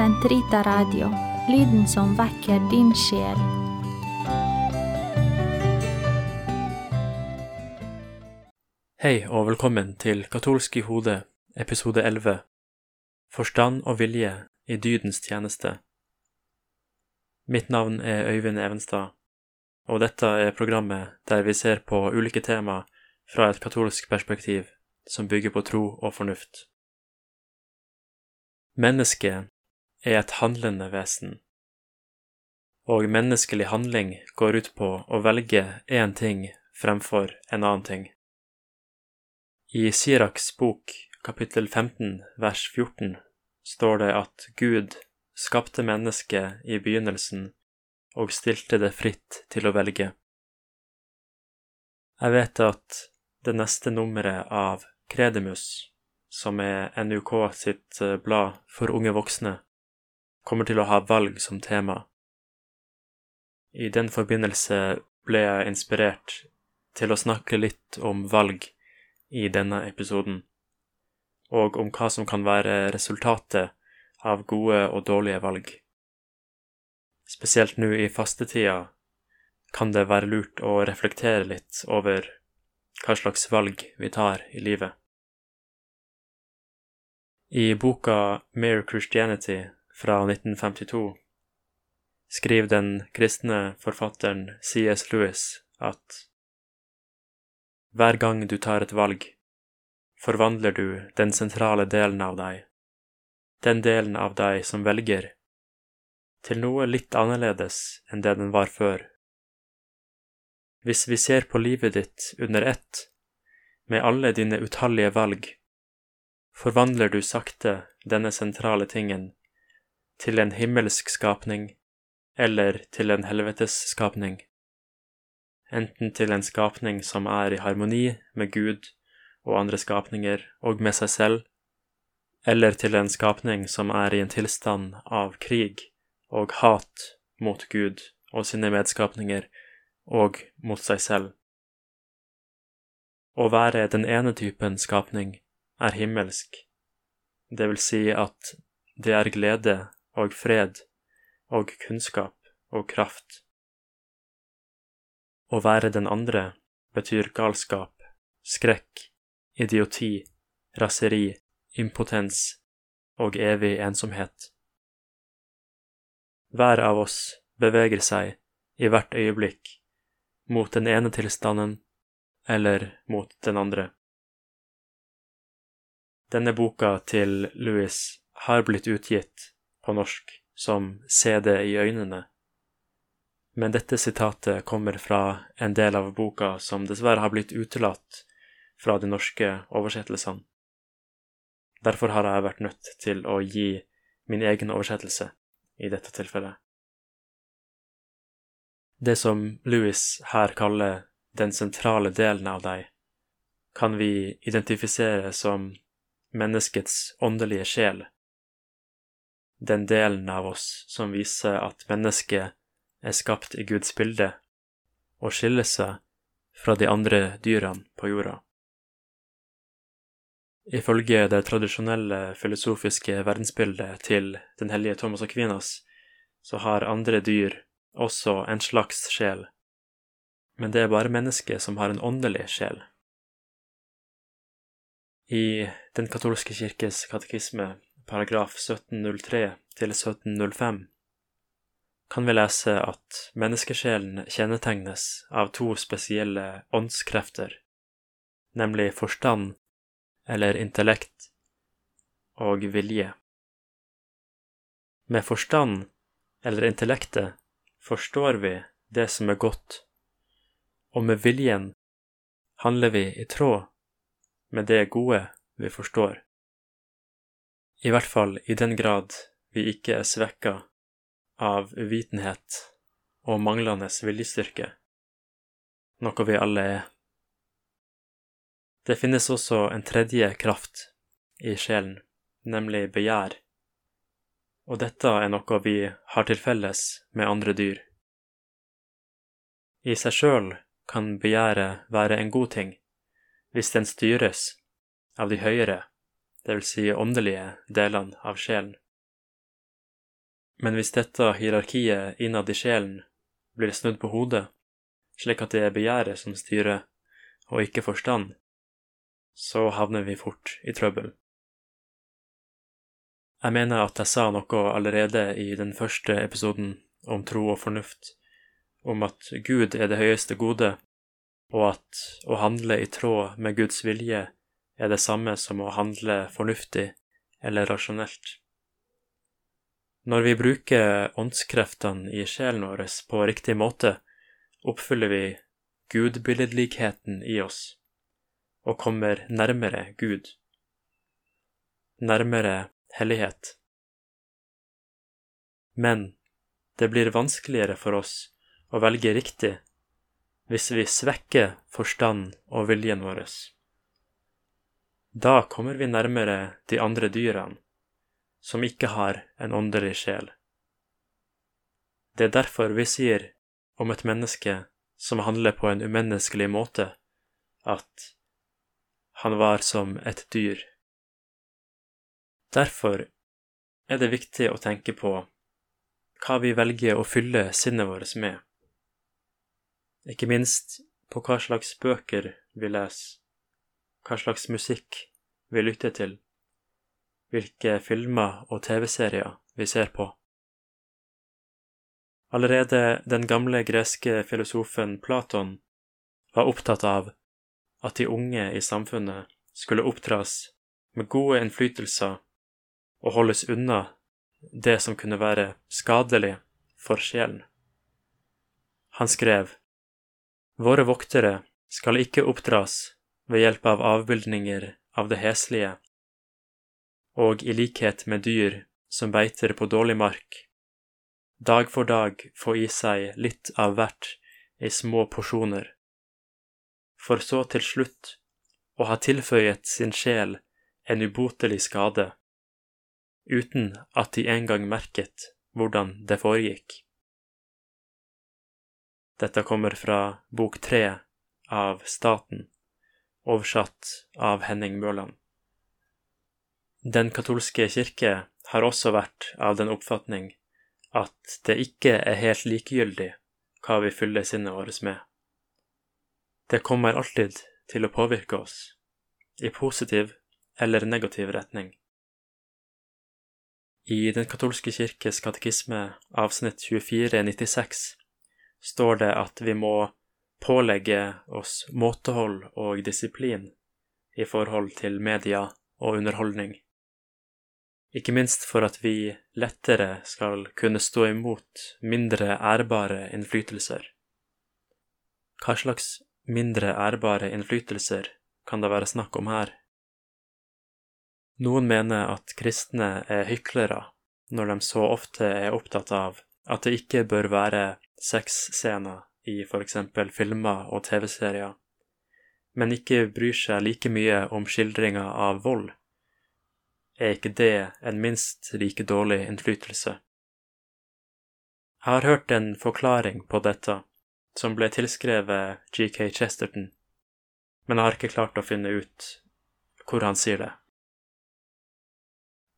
Sentrita Radio, lyden som vekker din sjel. Hei og velkommen til Katolsk i hodet, episode 11 Forstand og vilje i dydens tjeneste. Mitt navn er Øyvind Evenstad, og dette er programmet der vi ser på ulike tema fra et katolsk perspektiv som bygger på tro og fornuft. Mennesket er et handlende vesen, og menneskelig handling går ut på å velge én ting fremfor en annen ting. I Siraks bok kapittel 15 vers 14 står det at Gud skapte mennesket i begynnelsen og stilte det fritt til å velge. Jeg vet at det neste nummeret av Kredemus som er NUK sitt eh, blad for unge voksne, kommer til å ha valg som tema. I den forbindelse ble jeg inspirert til å snakke litt om valg i denne episoden, og om hva som kan være resultatet av gode og dårlige valg. Spesielt nå i fastetida kan det være lurt å reflektere litt over hva slags valg vi tar i livet. I boka Mere Christianity fra 1952 skriver den kristne forfatteren C.S. Lewis at hver gang du tar et valg, forvandler du den sentrale delen av deg, den delen av deg som velger, til noe litt annerledes enn det den var før. Hvis vi ser på livet ditt under ett, med alle dine utallige valg, forvandler du sakte denne sentrale tingen til en himmelsk skapning eller til en helvetesskapning, enten til en skapning som er i harmoni med Gud og andre skapninger og med seg selv, eller til en skapning som er i en tilstand av krig og hat mot Gud og sine medskapninger og mot seg selv. Å være den ene typen skapning er himmelsk, det vil si at det er glede og fred og kunnskap og kraft. Å være den andre betyr galskap, skrekk, idioti, raseri, impotens og evig ensomhet. Hver av oss beveger seg i hvert øyeblikk mot den ene tilstanden eller mot den andre. Denne boka til Louis har blitt utgitt norsk som Se det i øynene, men dette sitatet kommer fra en del av boka som dessverre har blitt utelatt fra de norske oversettelsene. Derfor har jeg vært nødt til å gi min egen oversettelse i dette tilfellet. Det som Louis her kaller den sentrale delen av deg, kan vi identifisere som menneskets åndelige sjel, den delen av oss som viser at mennesket er skapt i Guds bilde og skiller seg fra de andre dyrene på jorda. Ifølge det tradisjonelle filosofiske verdensbildet til den hellige Thomas Aquinas så har andre dyr også en slags sjel, men det er bare mennesket som har en åndelig sjel. I Den katolske kirkes katekisme, paragraf 1703 til 1705, kan vi lese at menneskesjelen kjennetegnes av to spesielle åndskrefter, nemlig forstand, eller intellekt, og vilje. Med forstand, eller intellektet, forstår vi det som er godt, og med viljen handler vi i tråd med det gode vi forstår. I hvert fall i den grad vi ikke er svekka av uvitenhet og manglende viljestyrke, noe vi alle er. Det finnes også en tredje kraft i sjelen, nemlig begjær, og dette er noe vi har til felles med andre dyr. I seg sjøl kan begjæret være en god ting, hvis den styres av de høyere, det vil si åndelige, delene av sjelen. Men hvis dette hierarkiet innad i sjelen blir snudd på hodet, slik at det er begjæret som styrer, og ikke forstand, så havner vi fort i trøbbel. Jeg mener at jeg sa noe allerede i den første episoden om tro og fornuft, om at Gud er det høyeste gode, og at å handle i tråd med Guds vilje er det samme som å handle fornuftig eller rasjonelt. Når vi bruker åndskreftene i sjelen vår på riktig måte, oppfyller vi gudbilledlikheten i oss og kommer nærmere Gud, nærmere hellighet. Men det blir vanskeligere for oss å velge riktig hvis vi svekker forstand og viljen vår. Da kommer vi nærmere de andre dyrene, som ikke har en åndelig sjel. Det er derfor vi sier om et menneske som handler på en umenneskelig måte, at han var som et dyr. Derfor er det viktig å tenke på hva vi velger å fylle sinnet vårt med, ikke minst på hva slags bøker vi leser hva slags musikk vi lytter til, hvilke filmer og TV-serier vi ser på. Allerede den gamle greske filosofen Platon var opptatt av at de unge i samfunnet skulle oppdras med gode innflytelser og holdes unna det som kunne være skadelig for sjelen. Han skrev, Våre voktere skal ikke oppdras ved hjelp av avbildninger av det heslige, og i likhet med dyr som beiter på dårlig mark, dag for dag få i seg litt av hvert i små porsjoner, for så til slutt å ha tilføyet sin sjel en ubotelig skade, uten at de engang merket hvordan det foregikk. Dette kommer fra bok tre av Staten oversatt av Henning Mørland. Den katolske kirke har også vært av den oppfatning at det ikke er helt likegyldig hva vi fyller sinnet vårt med. Det kommer alltid til å påvirke oss, i positiv eller negativ retning. I Den katolske kirkes katekisme avsnitt 2496 står det at vi må pålegge oss måtehold og disiplin i forhold til media og underholdning, ikke minst for at vi lettere skal kunne stå imot mindre ærbare innflytelser. Hva slags mindre ærbare innflytelser kan det være snakk om her? Noen mener at kristne er hyklere når de så ofte er opptatt av at det ikke bør være sexscener i f.eks. filmer og TV-serier, men ikke bryr seg like mye om skildringa av vold, er ikke det en minst like dårlig innflytelse? Jeg har hørt en forklaring på dette, som ble tilskrevet GK Chesterton, men jeg har ikke klart å finne ut hvor han sier det.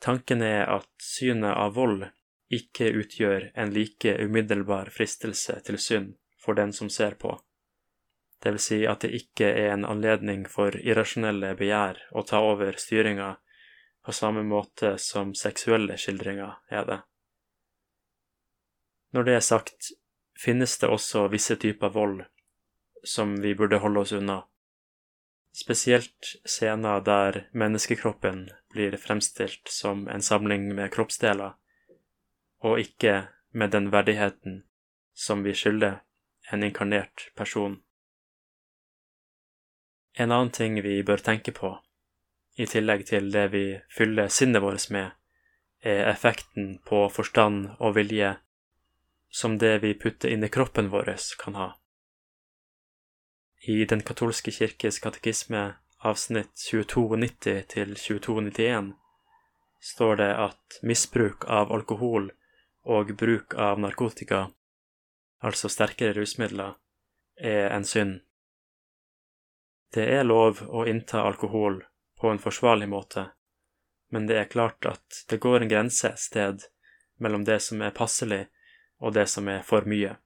Tanken er at synet av vold ikke utgjør en like umiddelbar fristelse til synd for den som ser på. Det vil si at det ikke er en anledning for irrasjonelle begjær å ta over styringa på samme måte som seksuelle skildringer er det. Når det er sagt, finnes det også visse typer vold som vi burde holde oss unna, spesielt scener der menneskekroppen blir fremstilt som en samling med kroppsdeler, og ikke med den verdigheten som vi skylder en inkarnert person. En annen ting vi bør tenke på, i tillegg til det vi fyller sinnet vårt med, er effekten på forstand og vilje som det vi putter inn i kroppen vår, kan ha. I Den katolske kirkes katekisme avsnitt 2290 til 2291 står det at misbruk av alkohol og bruk av narkotika altså sterkere rusmidler, er en synd. Det er lov å innta alkohol på en forsvarlig måte, men det er klart at det går en grense et sted mellom det som er passelig, og det som er for mye.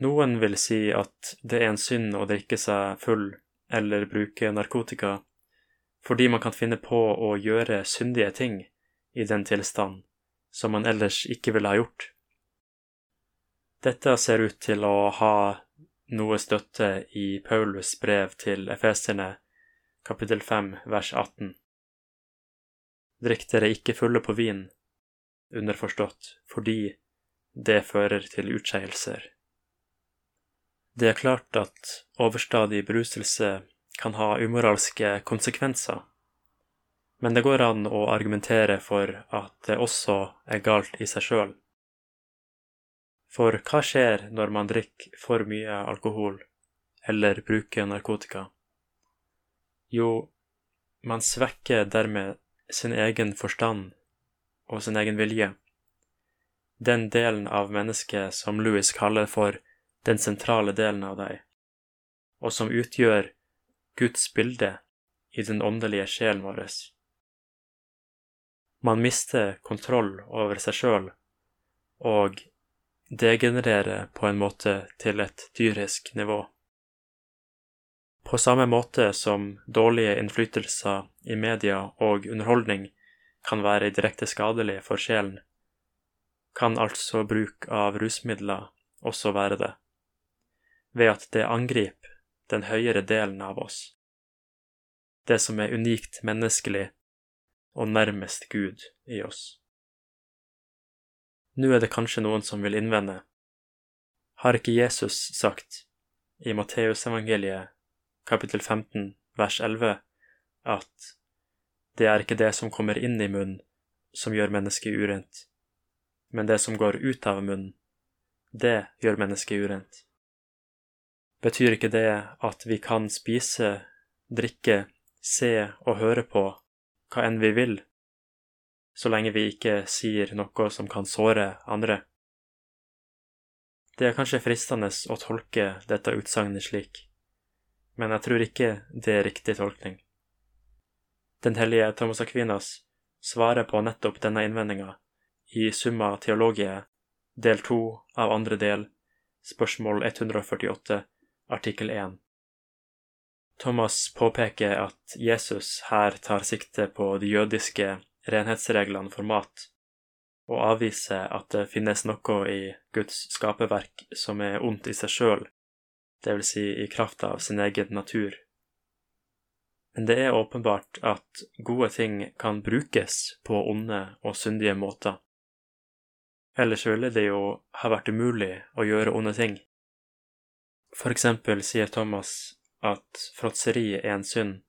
Noen vil si at det er en synd å drikke seg full eller bruke narkotika fordi man kan finne på å gjøre syndige ting i den tilstand som man ellers ikke ville ha gjort. Dette ser ut til å ha noe støtte i Paulus brev til efeserne, kapittel 5, vers 18. Drikk dere ikke fulle på vin, underforstått fordi det fører til utskeielser. Det er klart at overstadig beruselse kan ha umoralske konsekvenser, men det går an å argumentere for at det også er galt i seg sjøl. For hva skjer når man drikker for mye alkohol eller bruker narkotika? Jo, man svekker dermed sin egen forstand og sin egen vilje. Den delen av mennesket som Louis kaller for den sentrale delen av deg, og som utgjør Guds bilde i den åndelige sjelen vår. Man mister kontroll over seg sjøl og degenererer på en måte til et dyrisk nivå. På samme måte som dårlige innflytelser i media og underholdning kan være direkte skadelige for sjelen, kan altså bruk av rusmidler også være det, ved at det angriper den høyere delen av oss, det som er unikt menneskelig og nærmest Gud i oss. Nå er det kanskje noen som vil innvende, har ikke Jesus sagt i Matteusevangeliet kapittel 15 vers 11 at det er ikke det som kommer inn i munnen som gjør mennesket urent, men det som går ut av munnen, det gjør mennesket urent. Betyr ikke det at vi kan spise, drikke, se og høre på hva enn vi vil, så lenge vi ikke sier noe som kan såre andre? Det er kanskje fristende å tolke dette utsagnet slik, men jeg tror ikke det er riktig tolkning. Den hellige Thomas Aquinas svarer på nettopp denne innvendinga i Summa Theologiae, del to av andre del, spørsmål 148, artikkel 1. Thomas påpeker at Jesus her tar sikte på de jødiske renhetsreglene for mat, og avviser at det finnes noe i Guds skaperverk som er ondt i seg sjøl, dvs. Si i kraft av sin egen natur. Men det er åpenbart at gode ting kan brukes på onde og syndige måter. Ellers ville det jo ha vært umulig å gjøre onde ting. For eksempel sier Thomas at fråtseri er en synd,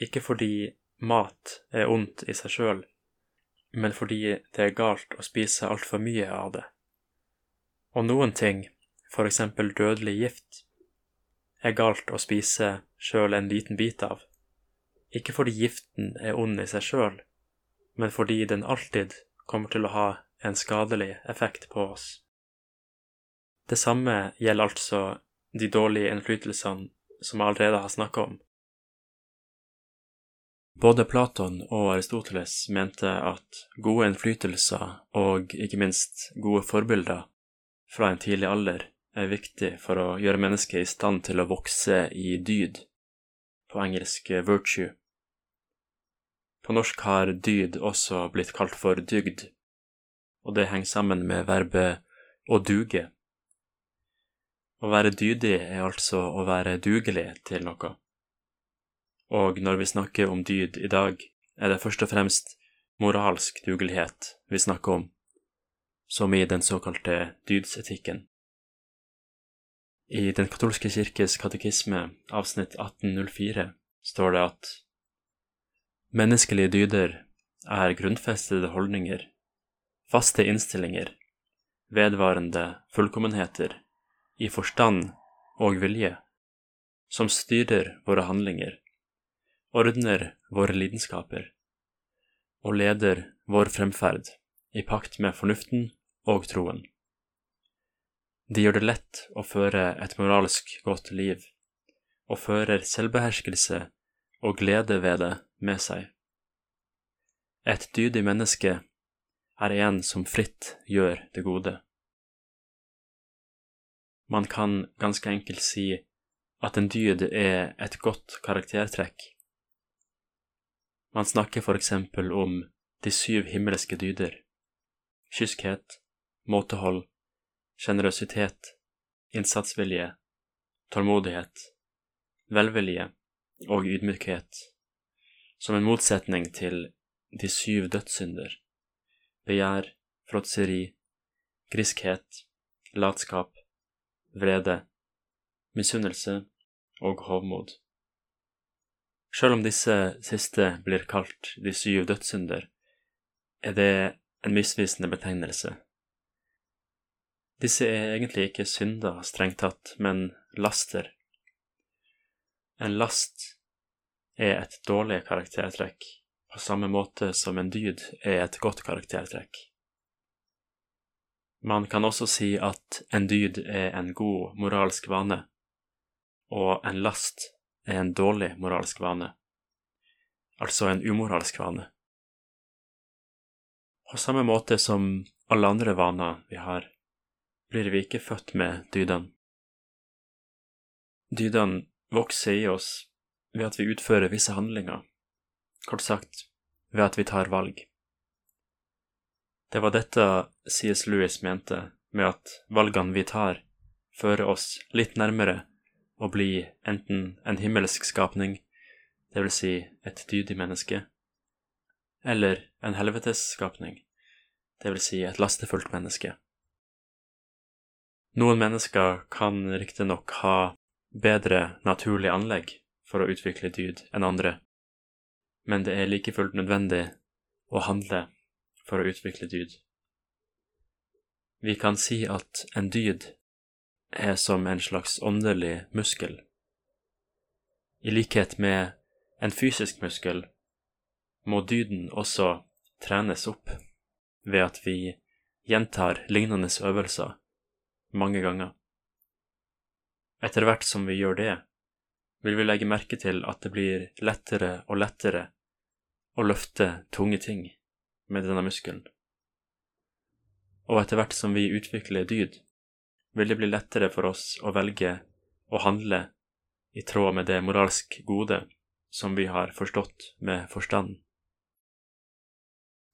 ikke fordi mat er ondt i seg sjøl, men fordi det er galt å spise altfor mye av det. Og noen ting, for eksempel dødelig gift, er galt å spise sjøl en liten bit av. Ikke fordi giften er ond i seg sjøl, men fordi den alltid kommer til å ha en skadelig effekt på oss. Det samme gjelder altså de dårlige innflytelsene som jeg allerede har snakka om. Både Platon og Aristoteles mente at gode innflytelser og ikke minst gode forbilder fra en tidlig alder er viktig for å gjøre mennesket i stand til å vokse i dyd, på engelsk virtue. På norsk har dyd også blitt kalt for dygd, og det henger sammen med verbet å duge. Å være dydig er altså å være dugelig til noe. Og når vi snakker om dyd i dag, er det først og fremst moralsk dugelighet vi snakker om, som i den såkalte dydsetikken. I Den katolske kirkes katekisme, avsnitt 1804, står det at Menneskelige dyder er grunnfestede holdninger, faste innstillinger, vedvarende fullkommenheter i forstand og vilje, som styrer våre handlinger, ordner våre lidenskaper og leder vår fremferd i pakt med fornuften og troen. De gjør det lett å føre et moralsk godt liv, og fører selvbeherskelse og glede ved det med seg. Et dydig menneske er en som fritt gjør det gode. Man kan ganske enkelt si at en dyd er et godt karaktertrekk. Man snakker for eksempel om de syv himmelske dyder – kyskhet, måtehold, sjenerøsitet, innsatsvilje, tålmodighet, velvilje og ydmykhet, som en motsetning til de syv dødssynder – begjær, fråtseri, griskhet, latskap, vrede, misunnelse og hovmod. Selv om disse siste blir kalt de syv dødssynder, er det en misvisende betegnelse. Disse er egentlig ikke synder strengt tatt, men laster. En last er et dårlig karaktertrekk, på samme måte som en dyd er et godt karaktertrekk. Man kan også si at en dyd er en god moralsk vane, og en last er en dårlig moralsk vane, altså en umoralsk vane. På samme måte som alle andre vaner vi har, blir vi ikke født med dydene. Dydene vokser i oss ved at vi utfører visse handlinger, kort sagt ved at vi tar valg. Det var dette C.S. Lewis mente med at valgene vi tar, fører oss litt nærmere å bli enten en himmelsk skapning, det vil si et dydig menneske, eller en helvetes skapning, det vil si et lastefullt menneske. Noen mennesker kan riktignok ha bedre naturlig anlegg for å utvikle dyd enn andre, men det er like fullt nødvendig å handle for å utvikle dyd. Vi kan si at en dyd er som en slags åndelig muskel. I likhet med en fysisk muskel må dyden også trenes opp ved at vi gjentar lignende øvelser mange ganger. Etter hvert som vi gjør det, vil vi legge merke til at det blir lettere og lettere å løfte tunge ting med denne muskelen. Og etter hvert som vi utvikler dyd, vil det bli lettere for oss å velge å handle i tråd med det moralsk gode som vi har forstått med forstanden.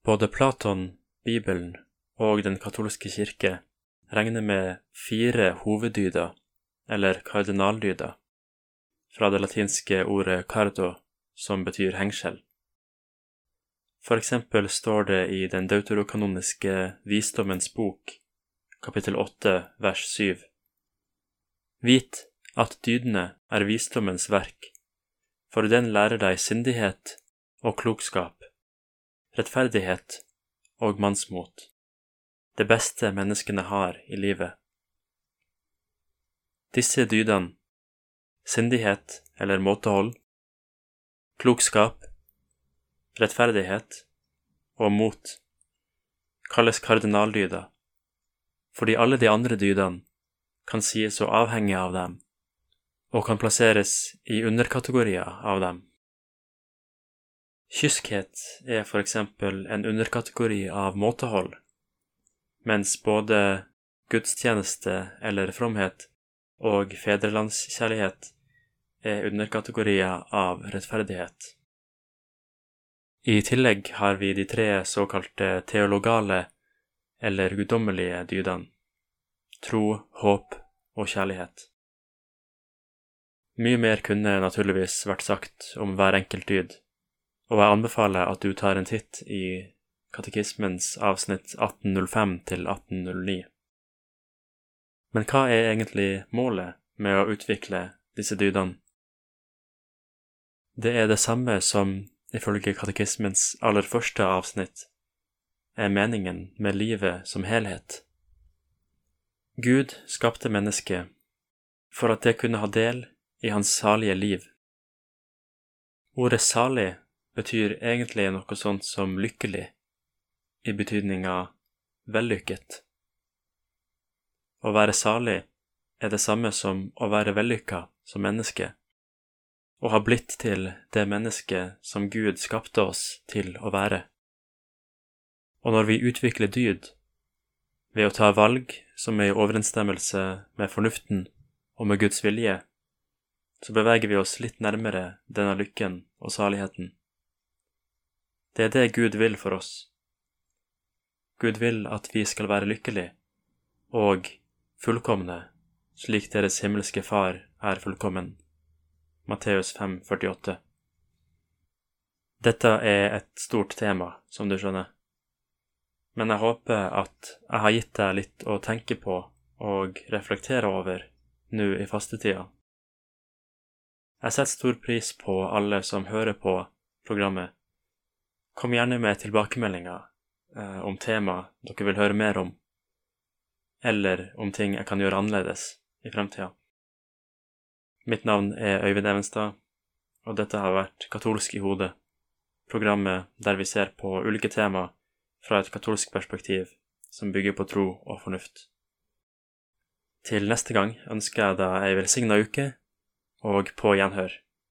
Både Platon, Bibelen og Den katolske kirke regner med fire hoveddyder, eller kardinaldyder, fra det latinske ordet cardo, som betyr hengsel. For eksempel står det i den deuterokanoniske Visdommens bok, kapittel 8, vers 7. Vit at dydene er visdommens verk, for den lærer deg sindighet og klokskap, rettferdighet og mannsmot det beste menneskene har i livet. Disse dydene, sindighet eller måtehold, klokskap, rettferdighet og mot, kalles kardinaldyder, fordi alle de andre dydene kan sies å avhenge av dem og kan plasseres i underkategorier av dem. Kyskhet er for eksempel en underkategori av måtehold mens både gudstjeneste eller fromhet og fedrelandskjærlighet er underkategorier av rettferdighet. I tillegg har vi de tre såkalte teologale eller guddommelige dydene – tro, håp og kjærlighet. Mye mer kunne naturligvis vært sagt om hver enkelt dyd, og jeg anbefaler at du tar en titt i katekismens avsnitt 1805 til 1809. Men hva er egentlig målet med å utvikle disse dydene? Det er det samme som, ifølge katekismens aller første avsnitt, er meningen med livet som helhet. Gud skapte mennesket for at det kunne ha del i hans salige liv. Ordet salig betyr egentlig noe sånt som lykkelig i betydninga vellykket. Å være salig er det samme som å være vellykka som menneske, og ha blitt til det mennesket som Gud skapte oss til å være. Og når vi utvikler dyd ved å ta valg som er i overensstemmelse med fornuften og med Guds vilje, så beveger vi oss litt nærmere denne lykken og saligheten. Det er det Gud vil for oss. Gud vil at vi skal være lykkelige og fullkomne, slik deres himmelske Far er fullkommen. Matteus 5, 48. Dette er et stort tema, som du skjønner, men jeg håper at jeg har gitt deg litt å tenke på og reflektere over nå i fastetida. Jeg setter stor pris på alle som hører på programmet. Kom gjerne med tilbakemeldinger eh, om tema dere vil høre mer om, eller om ting jeg kan gjøre annerledes i fremtida. Mitt navn er Øyvind Evenstad, og dette har vært Katolsk i hodet programmet der vi ser på ulike tema fra et katolsk perspektiv som bygger på tro og fornuft. Til neste gang ønsker jeg deg ei velsigna uke, og på gjenhør.